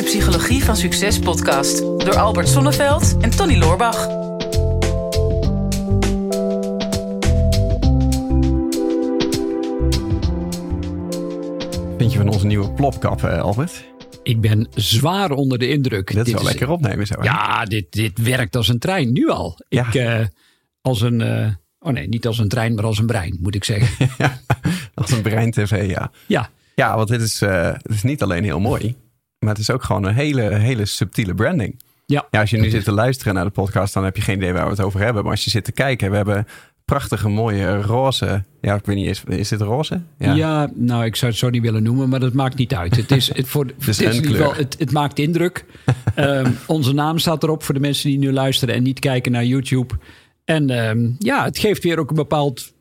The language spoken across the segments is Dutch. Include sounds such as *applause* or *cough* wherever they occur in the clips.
de Psychologie van Succes podcast door Albert Sonneveld en Tony Loorbach. Vind je van onze nieuwe plopkap, eh, Albert? Ik ben zwaar onder de indruk. Dit is wel lekker opnemen zo. hè? Ja, dit, dit werkt als een trein, nu al. Ja. Ik, eh, als een, eh, oh nee, niet als een trein, maar als een brein, moet ik zeggen. *laughs* Als een brein tv, ja. ja, Ja, want dit is, eh, het is niet alleen heel mooi, maar het is ook gewoon een hele, hele subtiele branding. ja. Ja, als je nu zit te luisteren naar de podcast, dan heb je geen idee waar we het over hebben. Maar als je zit te kijken, we hebben prachtige, mooie roze. Ja, ik weet niet, is, is dit roze? Ja. nou, ik zou het zo niet willen noemen, maar dat maakt niet uit. Het, is, het, voor, *laughs* het, is geval, het, het maakt indruk. *laughs* Ehm, onze naam staat erop voor de mensen die nu luisteren en niet kijken naar YouTube. En ehm, ja, het geeft weer ook een bepaald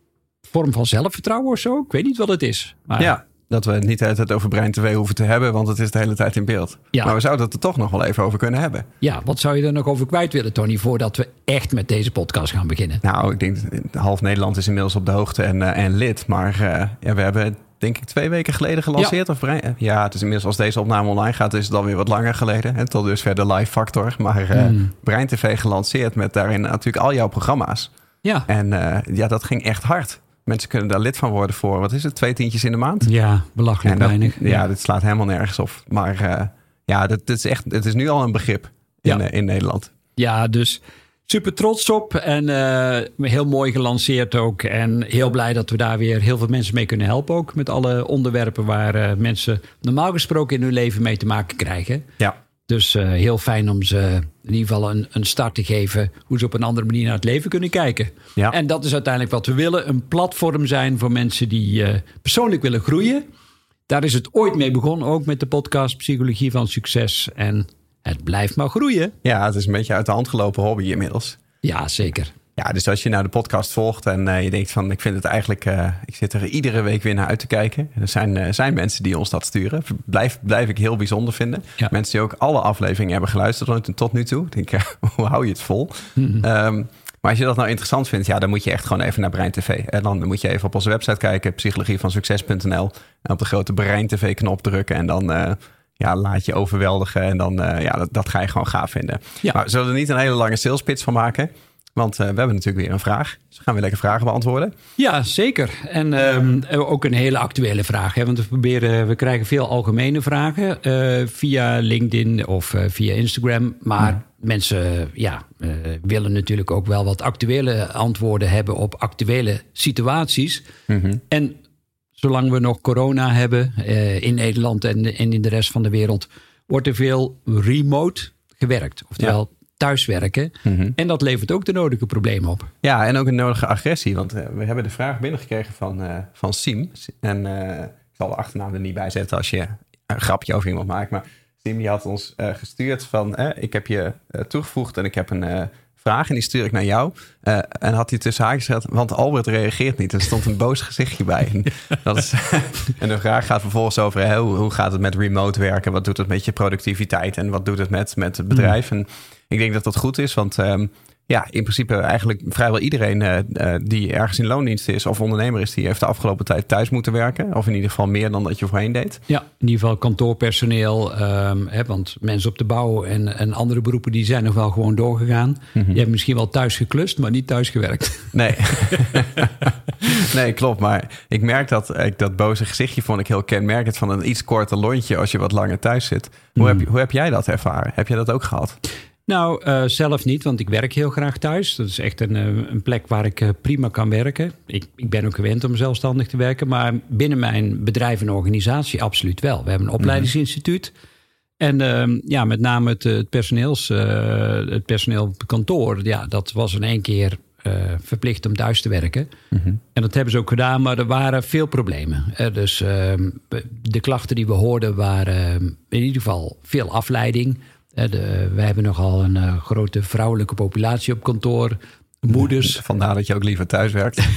vorm van zelfvertrouwen of zo. Ik weet niet wat het is. Maar Ja, dat we het niet de hele tijd over Brein TV hoeven te hebben, want het is de hele tijd in beeld. Ja. Maar we zouden het er toch nog wel even over kunnen hebben. Ja, wat zou je er nog over kwijt willen, Tony, voordat we echt met deze podcast gaan beginnen? Nou, ik denk half Nederland is inmiddels op de hoogte en, eh, en lid. Maar eh, ja, we hebben het, denk ik twee weken geleden gelanceerd. Of Brein- ja, het is inmiddels als deze opname online gaat, is het alweer wat langer geleden. En tot dusver de live factor. Maar eh Mm. Brein TV gelanceerd met daarin natuurlijk al jouw programma's. Ja, En eh, ja, dat ging echt hard. Mensen kunnen daar lid van worden voor, wat is het, twee tientjes in de maand? ja belachelijk dat- weinig. Ja, dit slaat helemaal nergens op. Maar eh, ja, dit, dit is echt, het is nu al een begrip in, Ja. eh, in Nederland. Ja, dus super trots op en eh, heel mooi gelanceerd ook. En heel blij dat we daar weer heel veel mensen mee kunnen helpen ook. Met alle onderwerpen waar mensen normaal gesproken in hun leven mee te maken krijgen. Ja. Dus eh, heel fijn om ze in ieder geval een, een start te geven. Hoe ze op een andere manier naar het leven kunnen kijken. Ja. En dat is uiteindelijk wat we willen. Een platform zijn voor mensen die eh, persoonlijk willen groeien. Daar is het ooit mee begonnen. Ook met de podcast Psychologie van Succes. En het blijft maar groeien. ja, het is een beetje uit de hand gelopen hobby inmiddels. Ja, zeker. Ja, dus als je nou de podcast volgt en eh, je denkt van ik vind het eigenlijk, eh, ik zit er iedere week weer naar uit te kijken. Er zijn, eh, zijn mensen die ons dat sturen. Blijf, blijf ik heel bijzonder vinden. Ja. Mensen die ook alle afleveringen hebben geluisterd tot- tot nu toe. Ik denk, *laughs* hoe hou je het vol? Ehm, maar als je dat nou interessant vindt, ja, dan moet je echt gewoon even naar Brein TV. En dan moet je even op onze website kijken, psychologievansucces.nl. En op de grote Brein TV knop drukken en dan... ja, laat je overweldigen en dan, ja, dat, dat ga je gewoon gaaf vinden. Ja. Maar we zullen er niet een hele lange sales pitch van maken. Want eh, we hebben natuurlijk weer een vraag. Dus we gaan weer lekker vragen beantwoorden. Ja, zeker. En ehm, ook een hele actuele vraag. Hè? Want we, proberen, we krijgen veel algemene vragen eh, via LinkedIn of via Instagram. Maar mensen ja, willen natuurlijk ook wel wat actuele antwoorden hebben op actuele situaties. En zolang we nog corona hebben in Nederland en, en in de rest van de wereld, wordt er veel remote gewerkt. Oftewel thuiswerken. En dat levert ook de nodige problemen op. Ja, en ook een nodige agressie. Want eh, we hebben de vraag binnengekregen van, eh, van Siem. En eh, ik zal de achternaam er niet bij zetten als je een grapje over iemand maakt. Maar Siem die had ons gestuurd van... ik heb je toegevoegd en ik heb een vraag en die stuur ik naar jou. Eh, en had hij tussen haakjes gezet, want Albert reageert niet. Er stond een boos gezichtje bij. En, *laughs* dat is, *laughs* en de vraag gaat vervolgens over... hoe, hoe gaat het met remote werken? Wat doet het met je productiviteit? En wat doet het met, met het bedrijf? En ik denk dat dat goed is, want... ehm, ja, in principe eigenlijk vrijwel iedereen eh, eh, die ergens in loondienst is of ondernemer is, die heeft de afgelopen tijd thuis moeten werken. Of in ieder geval meer dan dat je voorheen deed. Ja, in ieder geval kantoorpersoneel. ehm, hè, want mensen op de bouw en, en andere beroepen die zijn nog wel gewoon doorgegaan. Die hebben misschien wel thuis geklust, maar niet thuis gewerkt. *laughs* Nee. *laughs* nee, klopt. Maar ik merk dat ik dat boze gezichtje vond ik heel kenmerkend van een iets korter lontje als je wat langer thuis zit. Hoe, heb, je- hoe heb jij dat ervaren? Heb jij dat ook gehad? Nou, eh, zelf niet, want ik werk heel graag thuis. Dat is echt een, eh, een plek waar ik eh, prima kan werken. Ik, ik ben ook gewend om zelfstandig te werken. Maar binnen mijn bedrijf en organisatie absoluut wel. We hebben een opleidingsinstituut. En ehm, ja, met name het, het, personeels, het personeel op kantoor... Ja, dat was in één keer verplicht om thuis te werken. En dat hebben ze ook gedaan, maar er waren veel problemen. Dus ehm, de klachten die we hoorden waren in ieder geval veel afleiding. Eh, de, wij hebben nogal een eh, grote vrouwelijke populatie op kantoor. Moeders, *laughs* Vandaar dat je ook liever thuis werkt.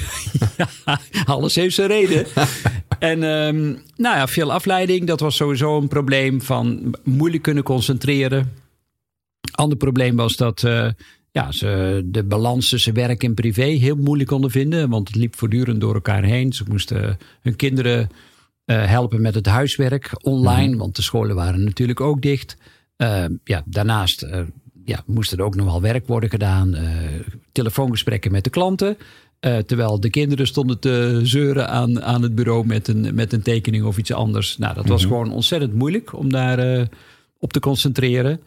*laughs* alles heeft zijn reden. *laughs* en ehm, nou ja, veel afleiding, dat was sowieso een probleem van moeilijk kunnen concentreren. Ander probleem was dat eh, ja, ze de balans tussen werk en privé heel moeilijk konden vinden. Want het liep voortdurend door elkaar heen. Ze moesten hun kinderen Uh, helpen met het huiswerk online, want de scholen waren natuurlijk ook dicht. Uh, ja, daarnaast uh, ja, moest er ook nog wel werk worden gedaan. telefoongesprekken met de klanten. terwijl de kinderen stonden te zeuren aan, aan het bureau met een, met een tekening of iets anders. Nou, dat was gewoon ontzettend moeilijk om daar op te concentreren.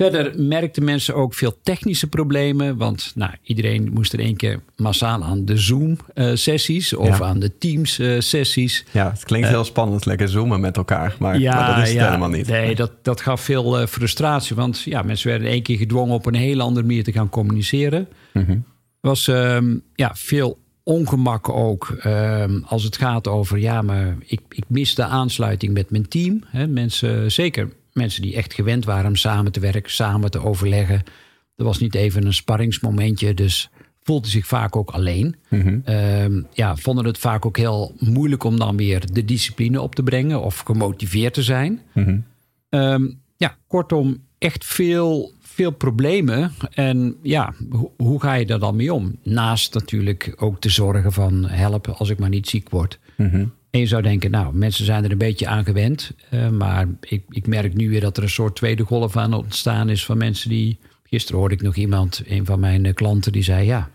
Verder merkten mensen ook veel technische problemen. Want nou, iedereen moest er één keer massaal aan de Zoom-sessies of aan de Teams-sessies. ja, het klinkt heel spannend, lekker zoomen met elkaar. Maar, ja, maar dat is het helemaal niet. Nee, dat, dat gaf veel frustratie. Want ja, mensen werden één keer gedwongen op een hele andere manier te gaan communiceren. Er mm was um, ja, veel ongemak ook um, als het gaat over... ja, maar ik, ik mis de aansluiting met mijn team. Hè, mensen, zeker mensen die echt gewend waren om samen te werken, samen te overleggen. Er was niet even een sparringsmomentje, dus voelde zich vaak ook alleen. Mm ja, vonden het vaak ook heel moeilijk om dan weer de discipline op te brengen of gemotiveerd te zijn. Mhm. Ehm, ja, kortom, echt veel, veel problemen. En ja, hoe ga je daar dan mee om? Naast natuurlijk ook te zorgen van helpen als ik maar niet ziek word. Mm en je zou denken, nou, mensen zijn er een beetje aan gewend. Uh, maar ik, ik merk nu weer dat er een soort tweede golf aan ontstaan is van mensen die. Gisteren hoorde ik nog iemand, een van mijn eh, klanten, die zei: Ja,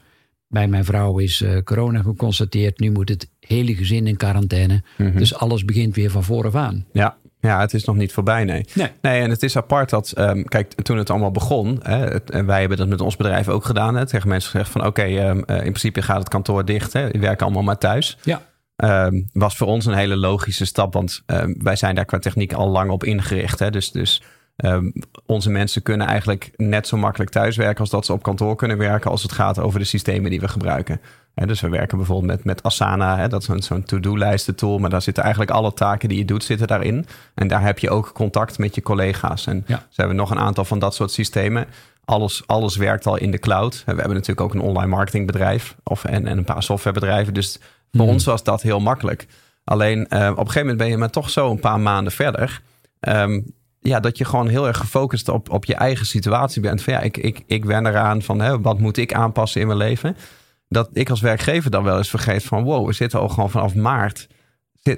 bij mijn vrouw is uh, corona geconstateerd. Nu moet het hele gezin in quarantaine. Mhm. Dus alles begint weer van vooraf aan. Ja, ja, het is nog niet voorbij, nee. Nee, nee en het is apart dat, um, kijk, toen het allemaal begon, hè, en wij hebben dat met ons bedrijf ook gedaan, hè, tegen mensen gezegd van, oké, okay, um, in principe gaat het kantoor dicht, hè, die werken allemaal maar thuis. Ja. Um, was voor ons een hele logische stap. Want um, wij zijn daar qua techniek al lang op ingericht. Hè? Dus, dus um, onze mensen kunnen eigenlijk net zo makkelijk thuiswerken als dat ze op kantoor kunnen werken. Als het gaat over de systemen die we gebruiken. Hè, dus we werken bijvoorbeeld met, met Asana. Hè? Dat is zo'n zo'n to-do-lijsten tool. Maar daar zitten eigenlijk alle taken die je doet zitten daarin. En daar heb je ook contact met je collega's. En ja. ze hebben nog een aantal van dat soort systemen. Alles, alles werkt al in de cloud. We hebben natuurlijk ook een online marketingbedrijf of, en, en een paar softwarebedrijven. Dus voor hmm. ons was dat heel makkelijk. Alleen uh, op een gegeven moment ben je maar toch zo een paar maanden verder. Um, ja, dat je gewoon heel erg gefocust op, op je eigen situatie bent. Van ja, ik, ik, ik wen eraan van hè, wat moet ik aanpassen in mijn leven. Dat ik als werkgever dan wel eens vergeet van wow, we zitten al gewoon vanaf maart.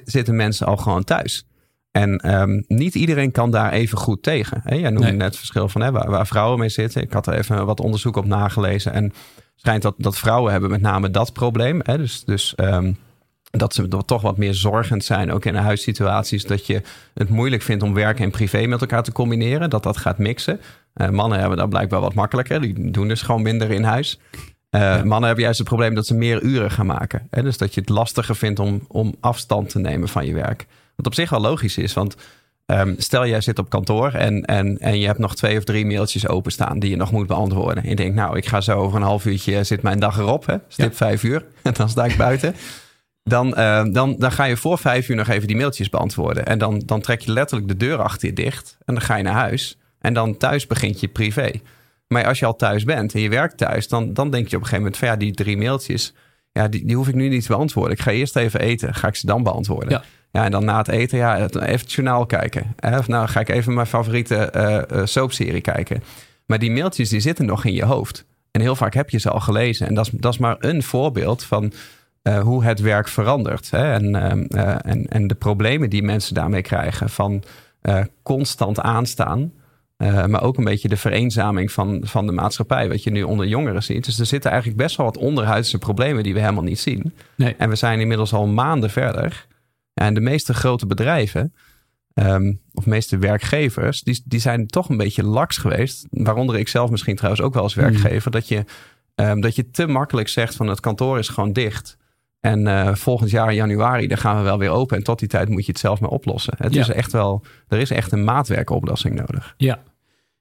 zitten mensen al gewoon thuis. En um, niet iedereen kan daar even goed tegen. Hè? Jij noemde nee. net het verschil van hè, waar, waar, vrouwen mee zitten. Ik had er even wat onderzoek op nagelezen. En schijnt dat, dat vrouwen hebben met name dat probleem. Hè? Dus, dus um, dat ze toch wat meer zorgend zijn, ook in huissituaties. Dat je het moeilijk vindt om werk en privé met elkaar te combineren. Dat dat gaat mixen. Uh, mannen hebben dat blijkbaar wat makkelijker. Die doen dus gewoon minder in huis. Uh, ja. Mannen hebben juist het probleem dat ze meer uren gaan maken. Hè? Dus dat je het lastiger vindt om, om afstand te nemen van je werk. Wat op zich wel logisch is, want Um, stel jij zit op kantoor en, en, en je hebt nog twee of drie mailtjes openstaan die je nog moet beantwoorden. En je denkt, nou, ik ga zo over een half uurtje zit mijn dag erop, hè? stip ja. vijf uur en *laughs* dan sta ik buiten. Dan, uh, dan, dan ga je voor vijf uur nog even die mailtjes beantwoorden. En dan, dan trek je letterlijk de deur achter je dicht en dan ga je naar huis. En dan thuis begint je privé. Maar als je al thuis bent en je werkt thuis, dan, dan denk je op een gegeven moment van ja, die drie mailtjes, ja, die, die hoef ik nu niet te beantwoorden. Ik ga eerst even eten, ga ik ze dan beantwoorden. Ja. Ja, en dan na het eten, ja, even het journaal kijken. Of nou, ga ik even mijn favoriete uh, soapserie kijken. Maar die mailtjes, die zitten nog in je hoofd. En heel vaak heb je ze al gelezen. En dat is, dat is maar een voorbeeld van uh, hoe het werk verandert. Hè? En, uh, en, en de problemen die mensen daarmee krijgen. Van constant aanstaan. maar ook een beetje de vereenzaming van, van de maatschappij. Wat je nu onder jongeren ziet. Dus er zitten eigenlijk best wel wat onderhuidse problemen die we helemaal niet zien. Nee. En we zijn inmiddels al maanden verder. En de meeste grote bedrijven, um, of meeste werkgevers, die, die zijn toch een beetje laks geweest. Waaronder ik zelf misschien trouwens ook wel als werkgever. Mm. Dat, je, um, dat je te makkelijk zegt van het kantoor is gewoon dicht. En uh, volgend jaar in januari, dan gaan we wel weer open. En tot die tijd moet je het zelf maar oplossen. Het ja. is echt wel, er is echt een maatwerkoplossing nodig. Ja.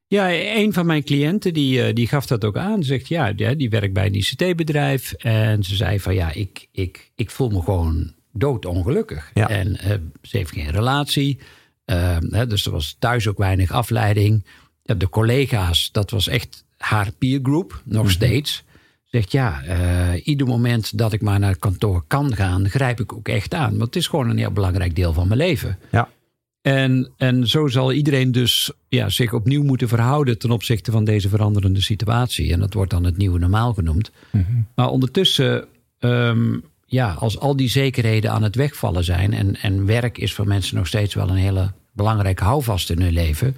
Ja, een van mijn cliënten die, die gaf dat ook aan. Zegt ja, die werkt bij een ICT-bedrijf. En ze zei van ja, ik, ik, ik voel me gewoon doodongelukkig. Ja. En uh, ze heeft geen relatie. Uh, hè, dus er was thuis ook weinig afleiding. Ja, de collega's, dat was echt haar peergroep, nog mm -hmm. steeds. Zegt ja, uh, ieder moment dat ik maar naar het kantoor kan gaan, grijp ik ook echt aan. Want het is gewoon een heel belangrijk deel van mijn leven. Ja. En, en zo zal iedereen dus ja, zich opnieuw moeten verhouden ten opzichte van deze veranderende situatie. En dat wordt dan het nieuwe normaal genoemd. Mm -hmm. Maar ondertussen um, ja, als al die zekerheden aan het wegvallen zijn. En, en werk is voor mensen nog steeds wel een hele belangrijke houvast in hun leven.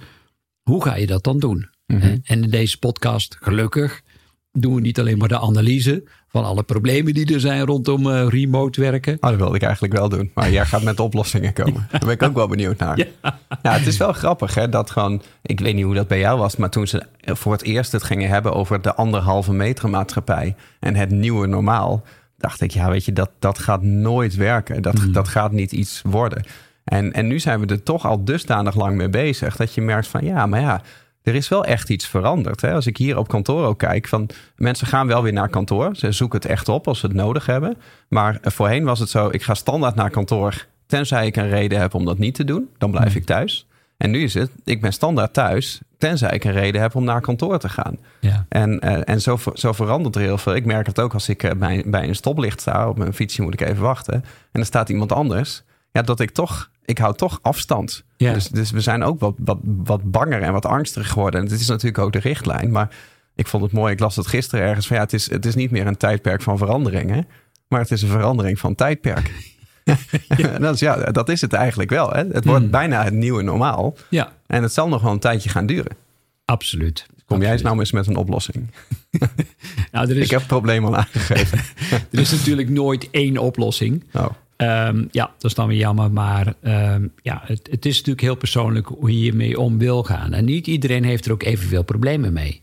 Hoe ga je dat dan doen? Mhm. En in deze podcast, gelukkig, doen we niet alleen maar de analyse van alle problemen die er zijn rondom eh, remote werken. Oh, dat wilde ik eigenlijk wel doen. Maar jij gaat met oplossingen komen. Daar ben ik ook wel benieuwd naar. Ja. Ja, het is wel grappig hè, dat gewoon... Ik weet niet hoe dat bij jou was, maar toen ze voor het eerst het gingen hebben... over de anderhalve meter maatschappij en het nieuwe normaal... dacht ik, ja, weet je, dat, dat gaat nooit werken. Dat, dat gaat niet iets worden. En, en nu zijn we er toch al dusdanig lang mee bezig... dat je merkt van, ja, maar ja... Er is wel echt iets veranderd. Hè? Als ik hier op kantoor ook kijk, van mensen gaan wel weer naar kantoor. Ze zoeken het echt op als ze het nodig hebben. Maar voorheen was het zo: ik ga standaard naar kantoor. Tenzij ik een reden heb om dat niet te doen, dan blijf ik thuis. En nu is het: ik ben standaard thuis. Tenzij ik een reden heb om naar kantoor te gaan. Ja. En, eh, en zo, zo verandert er heel veel. Ik merk het ook als ik eh, bij, bij een stoplicht sta. Op mijn fietsje moet ik even wachten. En er staat iemand anders. Ja, dat ik toch, ik hou toch afstand. Ja. Dus, dus we zijn ook wat, wat, wat banger en wat angstiger geworden. En dit is natuurlijk ook de richtlijn. Maar ik vond het mooi. Ik las het gisteren ergens van ja, het is, het is niet meer een tijdperk van veranderingen. Maar het is een verandering van tijdperk. *laughs* *laughs* Dat, is, ja, dat is het eigenlijk wel. Hè? Het wordt Hmm. bijna het nieuwe normaal. ja, En het zal nog wel een tijdje gaan duren. absoluut. Kom jij eens nou eens met een oplossing? *laughs* Nou, er is, Ik heb het probleem al aangegeven. *laughs* er is natuurlijk nooit één oplossing. Oh. Ehm, ja, dat is dan weer jammer. Maar ehm, ja, het, het is natuurlijk heel persoonlijk hoe je hiermee om wil gaan. En niet iedereen heeft er ook evenveel problemen mee.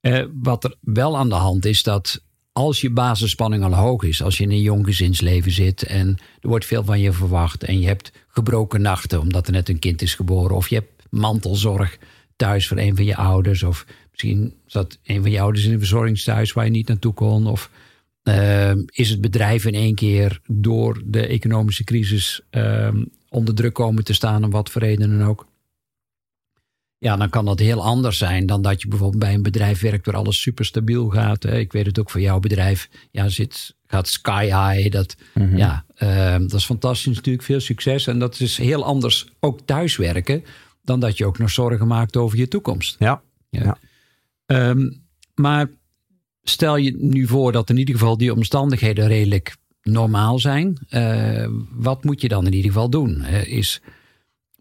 Eh, wat er wel aan de hand is, dat als je basisspanning al hoog is, als je in een jong gezinsleven zit en er wordt veel van je verwacht en je hebt gebroken nachten omdat er net een kind is geboren, of je hebt mantelzorg thuis voor een van je ouders, of misschien zat een van je ouders in een verzorgingstehuis waar je niet naartoe kon, of Ehm, is het bedrijf in één keer door de economische crisis ehm, onder druk komen te staan, om wat voor redenen dan ook. Ja, dan kan dat heel anders zijn dan dat je bijvoorbeeld bij een bedrijf werkt waar alles super stabiel gaat. Hè. Ik weet het ook voor jouw bedrijf. Ja, zit, gaat sky high. Dat, ja, ehm, dat is fantastisch natuurlijk. Veel succes. En dat is heel anders ook thuiswerken dan dat je ook nog zorgen maakt over je toekomst. Ja. Ja. Ja. Ehm, maar stel je nu voor dat in ieder geval die omstandigheden redelijk normaal zijn. Eh, wat moet je dan in ieder geval doen? Eh, is,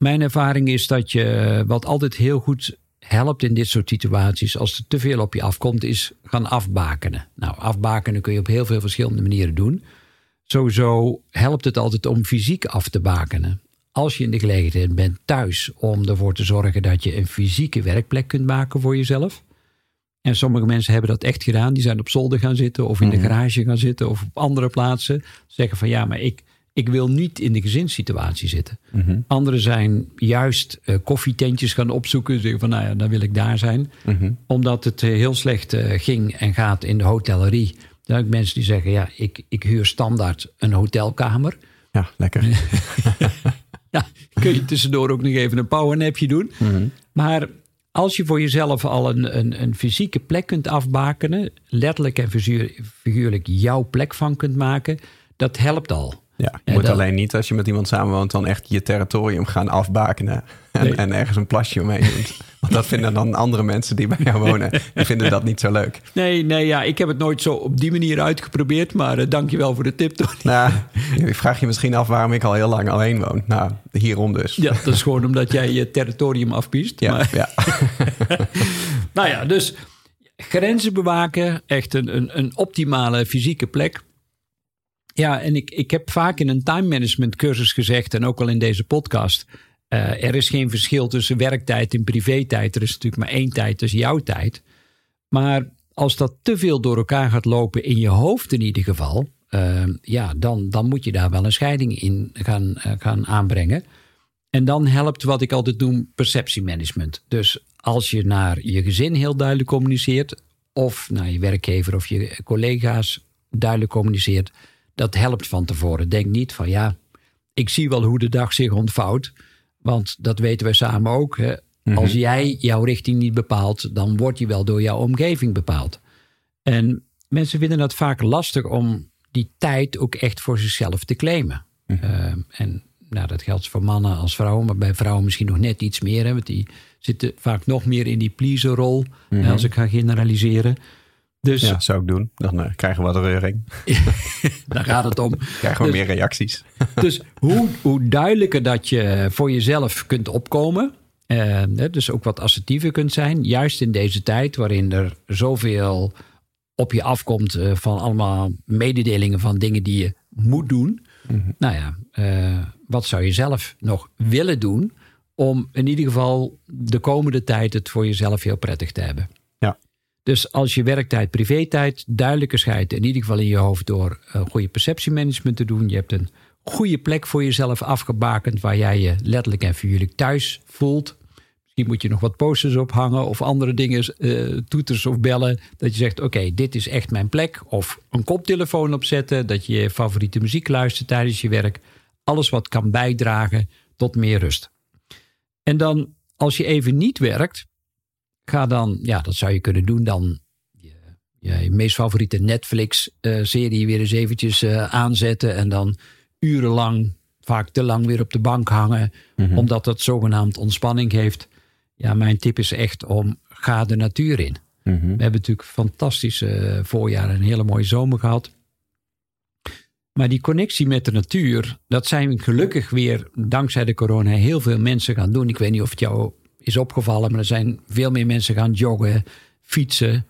mijn ervaring is dat je wat altijd heel goed helpt in dit soort situaties, als er te veel op je afkomt, is gaan afbakenen. Nou, afbakenen kun je op heel veel verschillende manieren doen. Sowieso helpt het altijd om fysiek af te bakenen. Als je in de gelegenheid bent thuis om ervoor te zorgen dat je een fysieke werkplek kunt maken voor jezelf. En sommige mensen hebben dat echt gedaan. Die zijn op zolder gaan zitten of in de garage gaan zitten of op andere plaatsen. Zeggen van ja, maar ik, ik wil niet in de gezinssituatie zitten. Anderen zijn juist eh, koffietentjes gaan opzoeken. Zeggen van nou ja, dan wil ik daar zijn. Omdat het eh, heel slecht eh, ging en gaat in de hotellerie. Er zijn ook mensen die zeggen ja, ik, ik huur standaard een hotelkamer. Ja, lekker. *laughs* Ja, kun je tussendoor ook nog even een powernapje doen. Maar als je voor jezelf al een, een, een fysieke plek kunt afbakenen, letterlijk en figuur- figuurlijk jouw plek van kunt maken, dat helpt al. Ja, je moet dat- alleen niet als je met iemand samenwoont dan echt je territorium gaan afbakenen. En, Nee. en ergens een plasje omheen doen. *laughs* Want dat vinden dan andere mensen die bij jou wonen. Die vinden dat niet zo leuk. Nee, nee, ja, ik heb het nooit zo op die manier uitgeprobeerd, maar eh, dank je wel voor de tip, Tony. *laughs* Nou, je vraagt je misschien af waarom ik al heel lang alleen woon. Nou, hierom dus. Ja, dat is gewoon omdat jij je territorium afpiest. Ja, Maar, ja. *laughs* nou ja, dus grenzen bewaken, echt een, een, een optimale fysieke plek. Ja, en ik, ik heb vaak in een time management cursus gezegd, en ook al in deze podcast, eh, er is geen verschil tussen werktijd en privé-tijd. Er is natuurlijk maar één tijd, is jouw tijd. Maar als dat te veel door elkaar gaat lopen, in je hoofd in ieder geval, eh, ja, dan, dan moet je daar wel een scheiding in gaan, eh, gaan aanbrengen. En dan helpt wat ik altijd noem perceptiemanagement. Dus als je naar je gezin heel duidelijk communiceert, of naar je werkgever of je collega's duidelijk communiceert, dat helpt van tevoren. Denk niet van ja, ik zie wel hoe de dag zich ontvouwt, want dat weten wij samen ook. Hè? Als jij jouw richting niet bepaalt, dan wordt die wel door jouw omgeving bepaald. En mensen vinden het vaak lastig om die tijd ook echt voor zichzelf te claimen. Eh, en nou, dat geldt voor mannen als vrouwen, maar bij vrouwen misschien nog net iets meer. Hè, want die zitten vaak nog meer in die pleaserrol, eh, als ik ga generaliseren. Dus Ja, zou ik doen. Dan eh, krijgen we wat reuring. *laughs* daar gaat het om. *laughs* Krijgen we Dus- meer reacties. *laughs* Dus hoe, hoe duidelijker dat je voor jezelf kunt opkomen. eh, dus ook wat assertiever kunt zijn. Juist in deze tijd waarin er zoveel op je afkomt eh, van allemaal mededelingen van dingen die je moet doen. Nou ja, wat zou je zelf nog willen doen om in ieder geval de komende tijd het voor jezelf heel prettig te hebben? Dus als je werktijd, privé-tijd duidelijker scheidt, in ieder geval in je hoofd door een goede perceptiemanagement te doen. Je hebt een goede plek voor jezelf afgebakend waar jij je letterlijk en figuurlijk thuis voelt. Misschien moet je nog wat posters ophangen of andere dingen, eh, toeters of bellen. Dat je zegt, oké, dit is echt mijn plek. Of een koptelefoon opzetten, dat je je favoriete muziek luistert tijdens je werk. Alles wat kan bijdragen tot meer rust. En dan, als je even niet werkt, ga dan, ja, dat zou je kunnen doen, dan je, je meest favoriete Netflix-serie weer eens eventjes eh, aanzetten. En dan urenlang, vaak te lang weer op de bank hangen, omdat dat zogenaamd ontspanning heeft. Ja, mijn tip is echt om, ga de natuur in. We hebben natuurlijk fantastische eh, voorjaar en een hele mooie zomer gehad. Maar die connectie met de natuur, dat zijn gelukkig weer dankzij de corona heel veel mensen gaan doen. Ik weet niet of het jou is opgevallen, maar er zijn veel meer mensen gaan joggen, fietsen.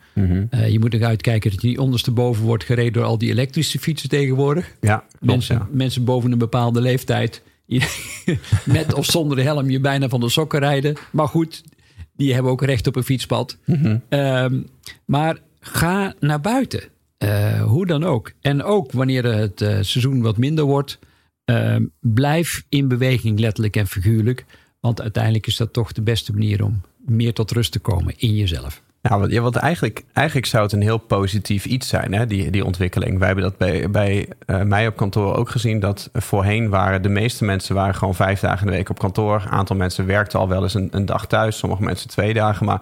Eh, je moet nog uitkijken dat je niet ondersteboven wordt gereden door al die elektrische fietsen tegenwoordig. Ja, Mensen, ja. mensen boven een bepaalde leeftijd, *laughs* met of zonder de helm, je bijna van de sokken rijden. Maar goed, die hebben ook recht op een fietspad. Ehm, maar ga naar buiten. Eh, hoe dan ook. En ook wanneer het eh, seizoen wat minder wordt, ehm, blijf in beweging, letterlijk en figuurlijk. Want uiteindelijk is dat toch de beste manier om meer tot rust te komen in jezelf. Ja, want, want eigenlijk, eigenlijk zou het een heel positief iets zijn, hè, die, die ontwikkeling. Wij hebben dat bij, bij eh, mij op kantoor ook gezien. Dat voorheen waren de meeste mensen waren gewoon vijf dagen in de week op kantoor. Een aantal mensen werkten al wel eens een, een dag thuis. Sommige mensen twee dagen. Maar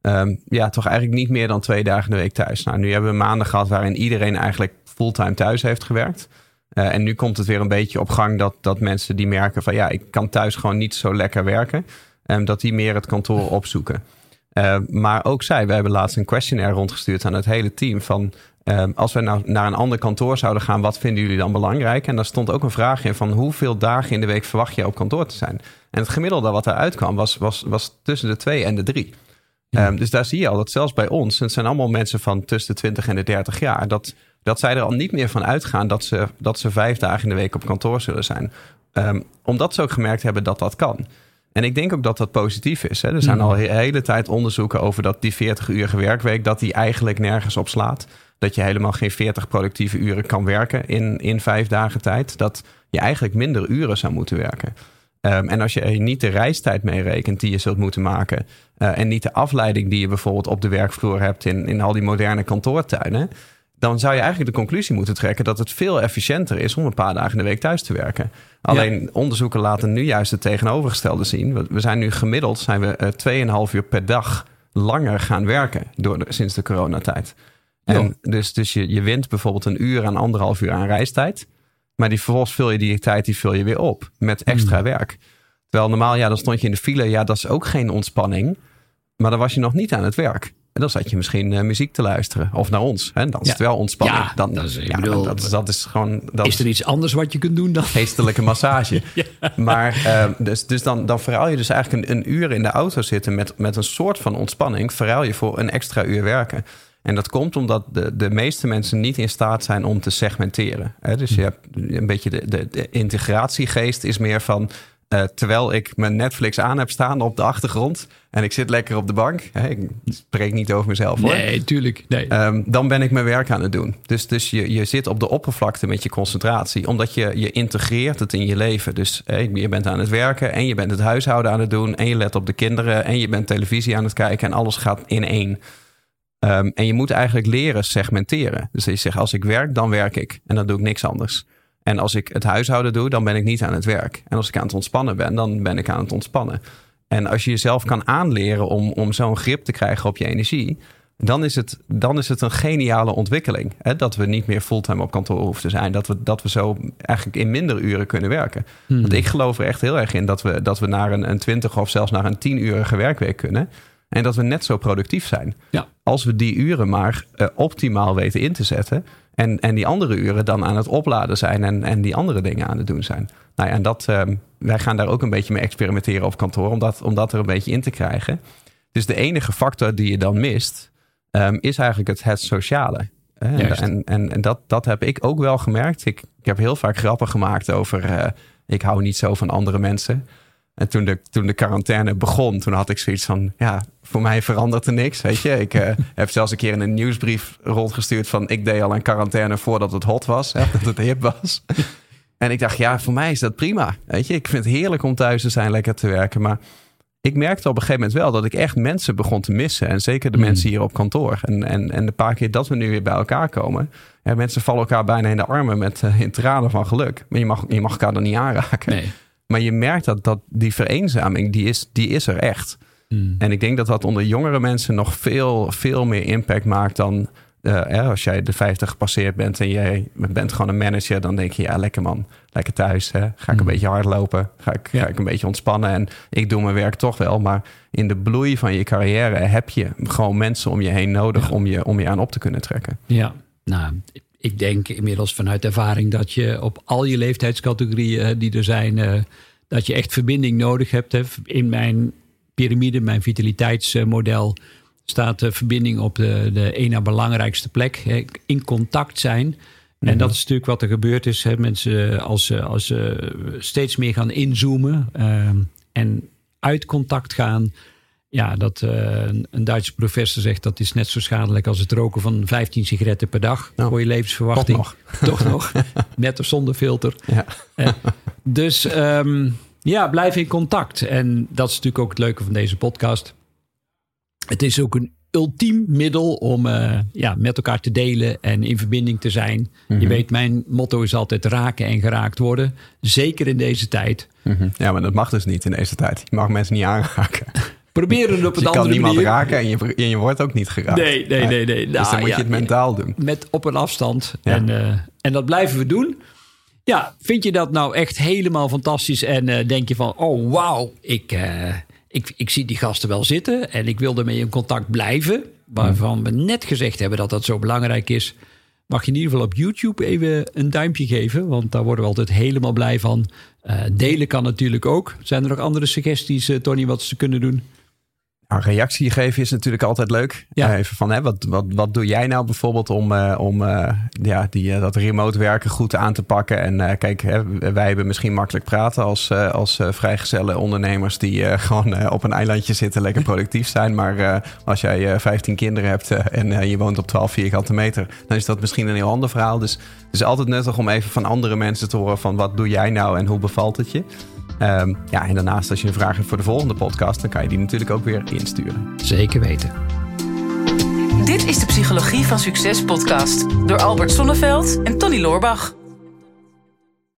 ehm, ja, toch eigenlijk niet meer dan twee dagen in de week thuis. Nou, nu hebben we maanden gehad waarin iedereen eigenlijk fulltime thuis heeft gewerkt. Eh, en nu komt het weer een beetje op gang dat, dat mensen die merken van ja, ik kan thuis gewoon niet zo lekker werken. En dat die meer het kantoor opzoeken. Uh, maar ook zij, we hebben laatst een questionnaire rondgestuurd aan het hele team. Van uh, als we nou naar een ander kantoor zouden gaan, wat vinden jullie dan belangrijk? En daar stond ook een vraag in van hoeveel dagen in de week verwacht je op kantoor te zijn? En het gemiddelde wat eruit kwam was, was, was tussen de twee en de drie. Ja. Um, dus daar zie je al dat zelfs bij ons, het zijn allemaal mensen van tussen de 20 en de 30 jaar, dat, dat zij er al niet meer van uitgaan dat ze, dat ze vijf dagen in de week op kantoor zullen zijn. Um, omdat ze ook gemerkt hebben dat dat kan. En ik denk ook dat dat positief is. Hè. Er zijn al de hele tijd onderzoeken over dat die 40-urige werkweek... dat die eigenlijk nergens op slaat. Dat je helemaal geen 40 productieve uren kan werken in, in vijf dagen tijd. Dat je eigenlijk minder uren zou moeten werken. Um, en als je niet de reistijd meerekent die je zult moeten maken... Uh, en niet de afleiding die je bijvoorbeeld op de werkvloer hebt... in, in al die moderne kantoortuinen... dan zou je eigenlijk de conclusie moeten trekken... dat het veel efficiënter is om een paar dagen in de week thuis te werken. Alleen ja. onderzoeken laten nu juist het tegenovergestelde zien. We zijn nu gemiddeld zijn we 2,5 uur per dag langer gaan werken door de, sinds de coronatijd. En dus, dus je, je wint bijvoorbeeld een uur aan anderhalf uur aan reistijd. Maar die vervolgens vul je die tijd die vul je weer op met extra mm. werk. Terwijl normaal, ja, dan stond je in de file. Ja, dat is ook geen ontspanning. Maar dan was je nog niet aan het werk. En dan zat je misschien uh, muziek te luisteren. Of naar ons. Hè? Dan is ja. het wel ontspanning. Ja, dan, dat is, ja, bedoel, dat, dat, is gewoon... Dat is er iets anders wat je kunt doen dan? Geestelijke massage. *laughs* Maar uh, dus, dus dan, dan verruil je dus eigenlijk een, een, uur in de auto zitten... Met, met een soort van ontspanning. Verruil je voor een extra uur werken. En dat komt omdat de, de meeste mensen niet in staat zijn om te segmenteren. Hè? Dus je hebt een beetje de, de, de integratiegeest is meer van... Uh, terwijl ik mijn Netflix aan heb staan op de achtergrond en ik zit lekker op de bank. Ik spreek niet over mezelf hoor. Nee, tuurlijk. Nee. Um, dan ben ik mijn werk aan het doen. Dus, dus je, je zit op de oppervlakte met je concentratie, omdat je, je integreert het in je leven. Dus je bent aan het werken en je bent het huishouden aan het doen en je let op de kinderen en je bent televisie aan het kijken en alles gaat in één. Um, en je moet eigenlijk leren segmenteren. Dus je zegt, als ik werk, dan werk ik en dan doe ik niks anders. En als ik het huishouden doe, dan ben ik niet aan het werk. En als ik aan het ontspannen ben, dan ben ik aan het ontspannen. En als je jezelf kan aanleren om, om zo'n grip te krijgen op je energie, dan is het, dan is het een geniale ontwikkeling. Hè? Dat we niet meer fulltime op kantoor hoeven te zijn. Dat we, dat we zo eigenlijk in minder uren kunnen werken. Hmm. Want ik geloof er echt heel erg in dat we, dat we naar een, een 20 of zelfs naar een 10-urige werkweek kunnen. En dat we net zo productief zijn. Ja. Als we die uren maar uh, optimaal weten in te zetten. En, en die andere uren dan aan het opladen zijn en, en die andere dingen aan het doen zijn. Nou ja, en dat, uh, wij gaan daar ook een beetje mee experimenteren op kantoor, om dat, om dat er een beetje in te krijgen. Dus de enige factor die je dan mist, um, is eigenlijk het, het sociale. En, en, en, en, dat, dat heb ik ook wel gemerkt. Ik, ik heb heel vaak grappen gemaakt over. Uh, ik hou niet zo van andere mensen. En toen de, toen de quarantaine begon, toen had ik zoiets van: ja, voor mij verandert er niks. Weet je, ik uh, *laughs* heb zelfs een keer in een nieuwsbrief rondgestuurd van: ik deed al een quarantaine voordat het hot was, hè, dat het hip was. *laughs* en ik dacht: ja, voor mij is dat prima. Weet je, ik vind het heerlijk om thuis te zijn, lekker te werken. Maar ik merkte op een gegeven moment wel dat ik echt mensen begon te missen. En zeker de mensen hier op kantoor. En, en, en de paar keer dat we nu weer bij elkaar komen. Ja, mensen vallen elkaar bijna in de armen met uh, in tranen van geluk. Maar je mag, je mag elkaar er niet aanraken. Nee. Maar je merkt dat, dat die vereenzaming, die is, die is er echt. Mm. En ik denk dat dat onder jongere mensen nog veel, veel meer impact maakt dan uh, als jij de 50 gepasseerd bent en jij bent gewoon een manager, dan denk je, ja, lekker man, lekker thuis. Hè? Ga ik een mm. beetje hardlopen? Ga ik, ga ik een beetje ontspannen? En ik doe mijn werk toch wel. Maar in de bloei van je carrière heb je gewoon mensen om je heen nodig om, je, om je aan op te kunnen trekken. Ja, nou, ik denk inmiddels vanuit ervaring dat je op al je leeftijdscategorieën die er zijn, uh, dat je echt verbinding nodig hebt. Hè. In mijn piramide, mijn vitaliteitsmodel staat de verbinding op de, de ene belangrijkste plek. Hè, in contact zijn. En mhm. dat is natuurlijk wat er gebeurd is. Hè. Mensen als, als ze steeds meer gaan inzoomen uh, en uit contact gaan. Ja, dat uh, een Duitse professor zegt dat is net zo schadelijk als het roken van 15 sigaretten per dag nou, voor je levensverwachting. Toch nog. *laughs* Toch nog. *laughs* Net of zonder filter. Ja. Uh, dus um, ja, blijf in contact. En dat is natuurlijk ook het leuke van deze podcast. Het is ook een ultiem middel om uh, ja, met elkaar te delen en in verbinding te zijn. Mm -hmm. Je weet, mijn motto is altijd raken en geraakt worden. Zeker in deze tijd. Mm -hmm. Ja, maar dat mag dus niet in deze tijd. Je mag mensen niet aanraken. Proberen het op dus een je andere kan niemand raken en je, en je wordt ook niet geraakt. Nee, nee, nee. nee. Dus nou, dan moet ja, je het mentaal doen. Met op een afstand. Ja. En, uh, en dat blijven we doen. Ja, vind je dat nou echt helemaal fantastisch? En uh, denk je van, oh wauw, ik, uh, ik, ik zie die gasten wel zitten. En ik wil ermee in contact blijven. Waarvan we net gezegd hebben dat dat zo belangrijk is. Mag je in ieder geval op YouTube even een duimpje geven. Want daar worden we altijd helemaal blij van. Uh, delen kan natuurlijk ook. Zijn er nog andere suggesties, Tony, wat ze kunnen doen? Reactie geven is natuurlijk altijd leuk. Ja. Uh, even van, hè, wat, wat, wat doe jij nou bijvoorbeeld om, uh, om uh, ja, die, dat remote werken goed aan te pakken? En kijk, hè, wij hebben misschien makkelijk praten als, als vrijgezelle ondernemers die *laughs* gewoon op een eilandje zitten, lekker productief zijn. Maar als jij 15 kinderen hebt en je woont op 12 vierkante meter, dan is dat misschien een heel ander verhaal. Dus het is altijd nuttig om even van andere mensen te horen van wat doe jij nou en hoe bevalt het je? Um, ja, en daarnaast als je een vraag hebt voor de volgende podcast, dan kan je die natuurlijk ook weer insturen. Zeker weten. Dit is de Psychologie van Succes podcast door Albert Sonneveld en Tony Loorbach.